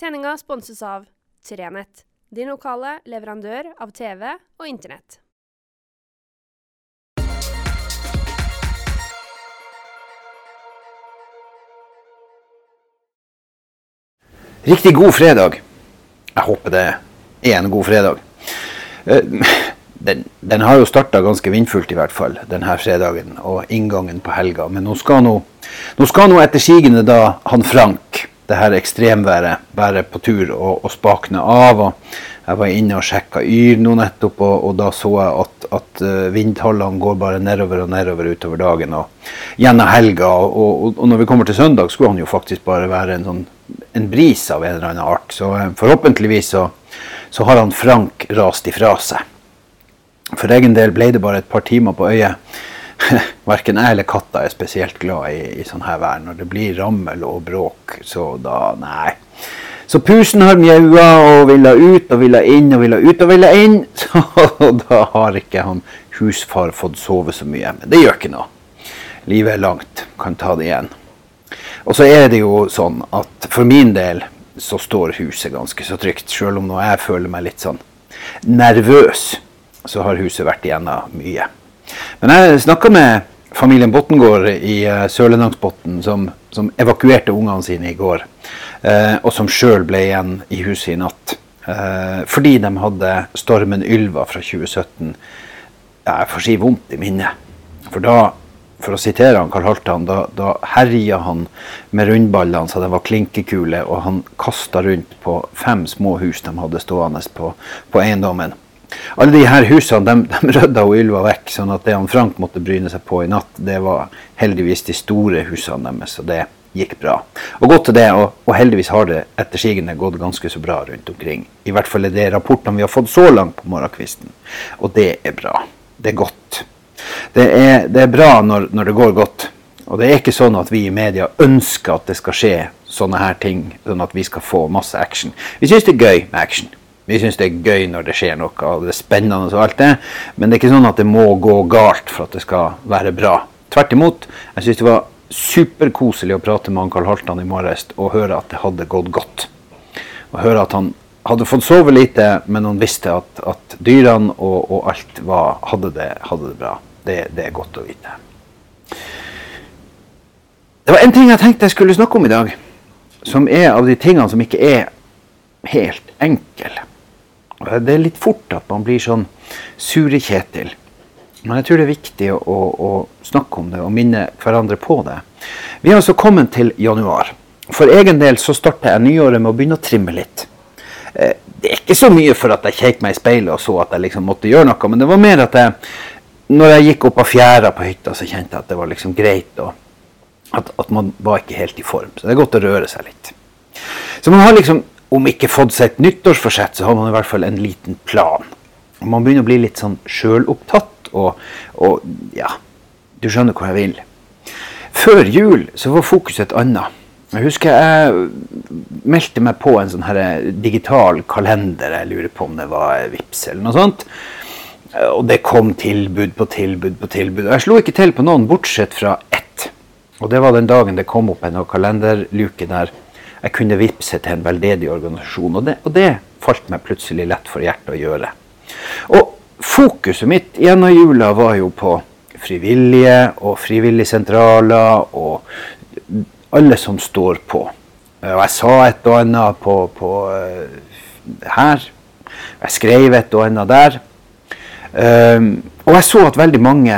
Sendinga sponses av Trenett, din lokale leverandør av TV og Internett. Riktig god fredag. Jeg håper det er en god fredag. Eh, Den, den har jo starta ganske vindfullt, i hvert fall, denne fredagen og inngangen på helga. Men nå skal nå, nå skal nå etter sigende da han Frank, det her ekstremværet, bare på tur og, og spakne av. og Jeg var inne og sjekka Yr nå nettopp, og, og da så jeg at, at eh, vindtallene går bare nedover og nedover utover dagen og gjennom helga. Og, og når vi kommer til søndag, skulle han jo faktisk bare være en sånn en bris av en eller annen art. Så eh, forhåpentligvis så, så har han Frank rast ifra seg. For egen del ble det bare et par timer på øyet. Verken jeg eller katta er spesielt glad i, i sånn her vær. Når det blir rammel og bråk, så da Nei. Så pusen har mjaua og ville ut og ville inn og ville ut og ville inn. Så da har ikke han husfar fått sove så mye. Men det gjør ikke noe. Livet er langt. Kan ta det igjen. Og så er det jo sånn at for min del så står huset ganske så trygt. Selv om nå jeg føler meg litt sånn nervøs så har huset vært igjennom mye. Men jeg snakka med familien Bottengård i uh, Sørlendangsbotn, som, som, evakuerte ungene sine i går. Uh, og som sjøl ble igjen i huset i natt. Uh, fordi de hadde stormen Ylva fra 2017 Jeg får si vondt i minnet. For da, for å sitere han Karl Haltan, da, da herja han med rundballene så det var klinkekule, og han kasta rundt på fem små hus de hadde stående på, på eiendommen. Alle de her husene de, de rydda og ylva vekk, sånn at det han Frank måtte bryne seg på i natt, det var heldigvis de store husene deres, og det gikk bra. Og godt til det, og, og heldigvis har det etter sigende gått ganske så bra rundt omkring. I hvert fall er det rapportene vi har fått så langt på morgenkvisten, og det er bra. Det er godt. Det er, det er bra når, når det går godt. Og det er ikke sånn at vi i media ønsker at det skal skje sånne her ting, sånn at vi skal få masse action. Vi syns det er gøy med action. Vi syns det er gøy når det skjer noe, og det er spennende og alt det, men det er ikke sånn at det må gå galt for at det skal være bra. Tvert imot. Jeg syns det var superkoselig å prate med Karl Haltan i morges og høre at det hadde gått godt. Og høre at han hadde fått sove lite, men han visste at, at dyrene og, og alt var, hadde, det, hadde, det, bra. Det, det er godt å vite. Det var en ting jeg tenkte jeg skulle snakke om i dag, som er av de tingene som ikke er helt enkle. Det er litt fort at man blir sånn sure-Kjetil. Men jeg tror det er viktig å, å, snakke om det og minne hverandre på det. Vi har altså kommet til januar. For egen del så starter jeg nyåret med å begynne å trimme litt. Eh, det er ikke så mye for at jeg kjekk meg i speilet og så at jeg liksom måtte gjøre noe, men det var mer at jeg, når jeg gikk opp av fjæra på hytta, så kjente jeg at det var liksom greit. Og at, at man var ikke helt i form. Så det er godt å røre seg litt. Så man har liksom om ikke fått seg et nyttårsforsett, så har man i hvert fall en liten plan. Og man begynner å bli litt sånn sjølopptatt og, og, ja, du skjønner hvor jeg vil. Før jul så var fokuset et annet. Jeg husker jeg meldte meg på en sånn her digital kalender. Jeg lurer på om det var Vips eller noe sånt. Og det kom tilbud på tilbud på tilbud. Og jeg slo ikke til på noen bortsett fra ett. Og det var den dagen det kom opp en kalenderluke der jeg kunne vippse til en veldedig organisasjon. Og det, og det, falt meg plutselig lett for hjertet å gjøre. Og fokuset mitt gjennom jula var jo på frivillige og frivilligsentraler og alle som står på. Og jeg sa et og annet på, på uh, her. Jeg skrev et og annet der. Um, og jeg så at veldig mange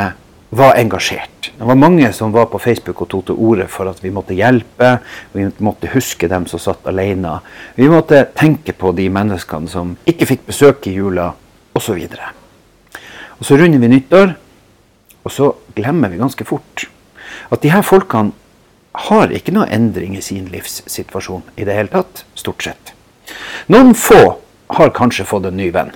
var engasjert. Det var mange som var på Facebook og tok til orde for at vi måtte hjelpe. Vi måtte huske dem som satt alene. Vi måtte tenke på de menneskene som ikke fikk besøk i jula, osv. Og så runder vi nyttår, og så glemmer vi ganske fort at de her folkene har ikke noe endring i sin livssituasjon i det hele tatt, stort sett. Noen få har kanskje fått en ny venn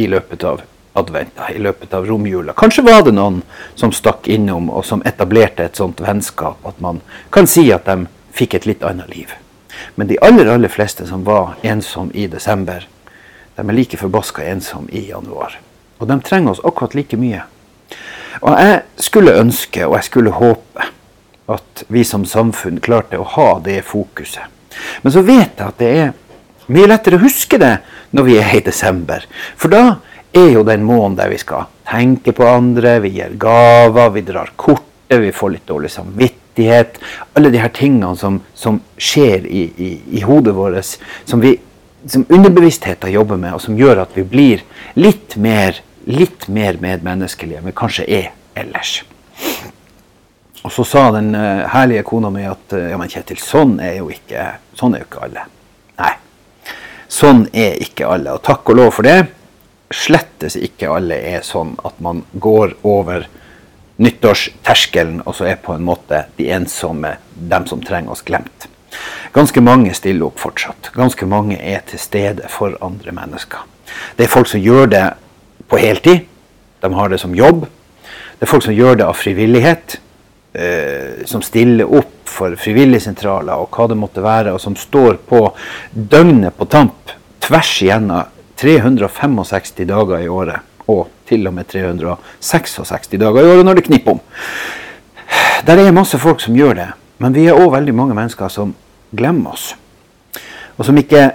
i løpet av advent i løpet av romjula. Kanskje var det noen som stakk innom og som etablerte et sånt vennskap at man kan si at de fikk et litt annet liv. Men de aller aller fleste som var ensomme i desember, de er like forbaska ensomme i januar. Og de trenger oss akkurat like mye. Og jeg skulle ønske, og jeg skulle håpe, at vi som samfunn klarte å ha det fokuset. Men så vet jeg at det er Mye lettere å huske det når vi er i desember. For da er jo den måneden der vi skal tenke på andre, vi gir gaver, vi drar kortet, vi får litt dårlig samvittighet. Alle de her tingene som, som skjer i, i, i, hodet vårt, som, som underbevisstheten jobber med, og som gjør at vi blir litt mer, litt mer medmenneskelige enn vi kanskje er ellers. Og så sa den uh, herlige kona mi at uh, ja, men Kjetil, sånn er jo ikke, sånn er jo ikke alle. Nei. Sånn er ikke alle. Og takk og lov for det slettes ikke alle er sånn at man går over nyttårsterskelen og så er på en måte de ensomme, dem som trenger oss, glemt. Ganske mange stiller opp fortsatt. Ganske mange er til stede for andre mennesker. Det er folk som gjør det på heltid. De har det som jobb. Det er folk som gjør det av frivillighet. Eh, som stiller opp for frivilligsentraler og hva det måtte være, og som står på døgnet på tamp tvers igjennom 365 dager i året. Og til og med 366 dager i året når det knipper om. Der er masse folk som gjør det, men vi er òg veldig mange mennesker som glemmer oss. Og som ikke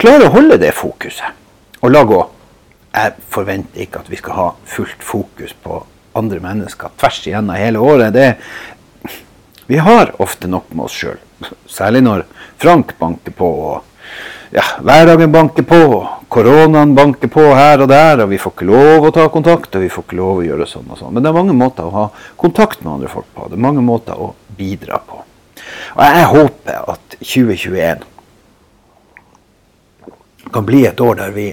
klarer å holde det fokuset. Og la gå. Jeg forventer ikke at vi skal ha fullt fokus på andre mennesker tvers igjennom hele året. Det, vi har ofte nok med oss sjøl. Særlig når Frank banker på og ja, hverdagen banker på. Koronaen banker på her og der, og vi får ikke lov å ta kontakt. og vi får ikke lov å gjøre sånn og sånn. Men det er mange måter å ha kontakt med andre folk på. Det er mange måter å bidra på. Og jeg håper at 2021 kan bli et år der vi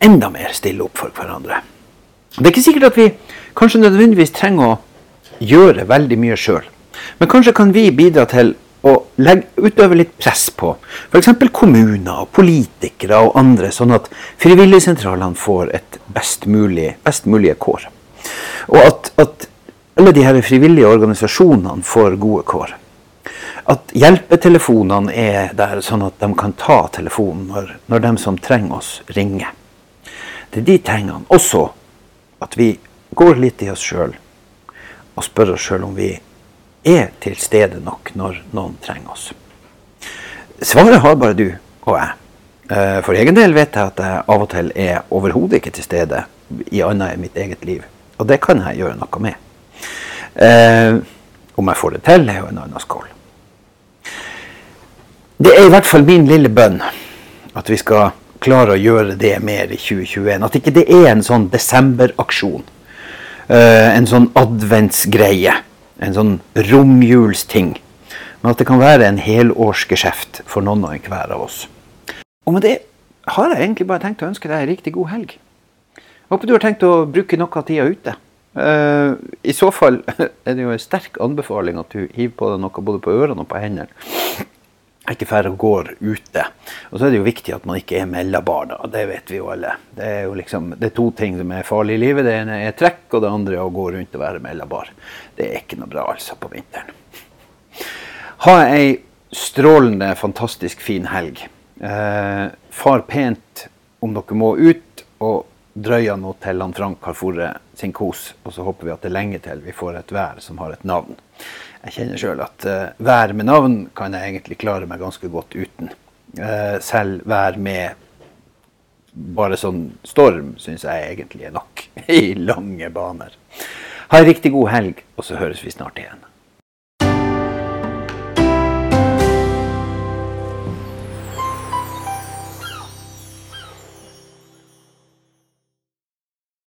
enda mer stiller opp for hverandre. Det er ikke sikkert at vi kanskje nødvendigvis trenger å gjøre veldig mye sjøl. Men kanskje kan vi bidra til å legge, utøve litt press på f.eks. kommuner, og politikere og andre, sånn at frivilligsentralene får et best mulig, best mulige kår. Og at, at alle de her frivillige organisasjonene får gode kår. At hjelpetelefonene er der, sånn at de kan ta telefonen når, når de som trenger oss, ringer. Det er de tingene. Også at vi går litt i oss sjøl og spør oss sjøl om vi er til stede nok når noen trenger oss? Svaret har bare du og jeg. Eh, for egen del vet jeg at jeg av og til er overhodet ikke til stede i annet enn mitt eget liv. Og det kan jeg gjøre noe med. Eh, om jeg får det til, er jo en annen skål. Det er i hvert fall min lille bønn at vi skal klare å gjøre det mer i 2021. At ikke det er en sånn desemberaksjon. Eh, en sånn adventsgreie en sånn romjulsting. Men at det kan være en helårsgeskjeft for noen og enhver av oss. Og med det har jeg egentlig bare tenkt å ønske deg en riktig god helg. Håper du har tenkt å bruke noe av tida ute. Uh, I så fall er det jo en sterk anbefaling at du hiver på deg noe både på ørene og på hendene. Ikke færre går ute. Og så er det jo viktig at man ikke er mellabar, da. Det vet vi jo alle. Det er jo liksom, det er to ting som er farlige i livet. Det ene er trekk, og det andre er å gå rundt og være mellabar. Det er ikke noe bra altså på vinteren. Ha ei strålende, fantastisk fin helg. Eh, far pent om dere må ut, og drøya nå til han Frank har fôret sin kos. Og så håper vi at det er lenge til vi får et vær som har et navn. Jeg kjenner sjøl at uh, vær med navn kan jeg egentlig klare meg ganske godt uten. Uh, selv vær med bare sånn storm syns jeg egentlig er nok i lange baner. Ha en riktig god helg, og så høres vi snart igjen.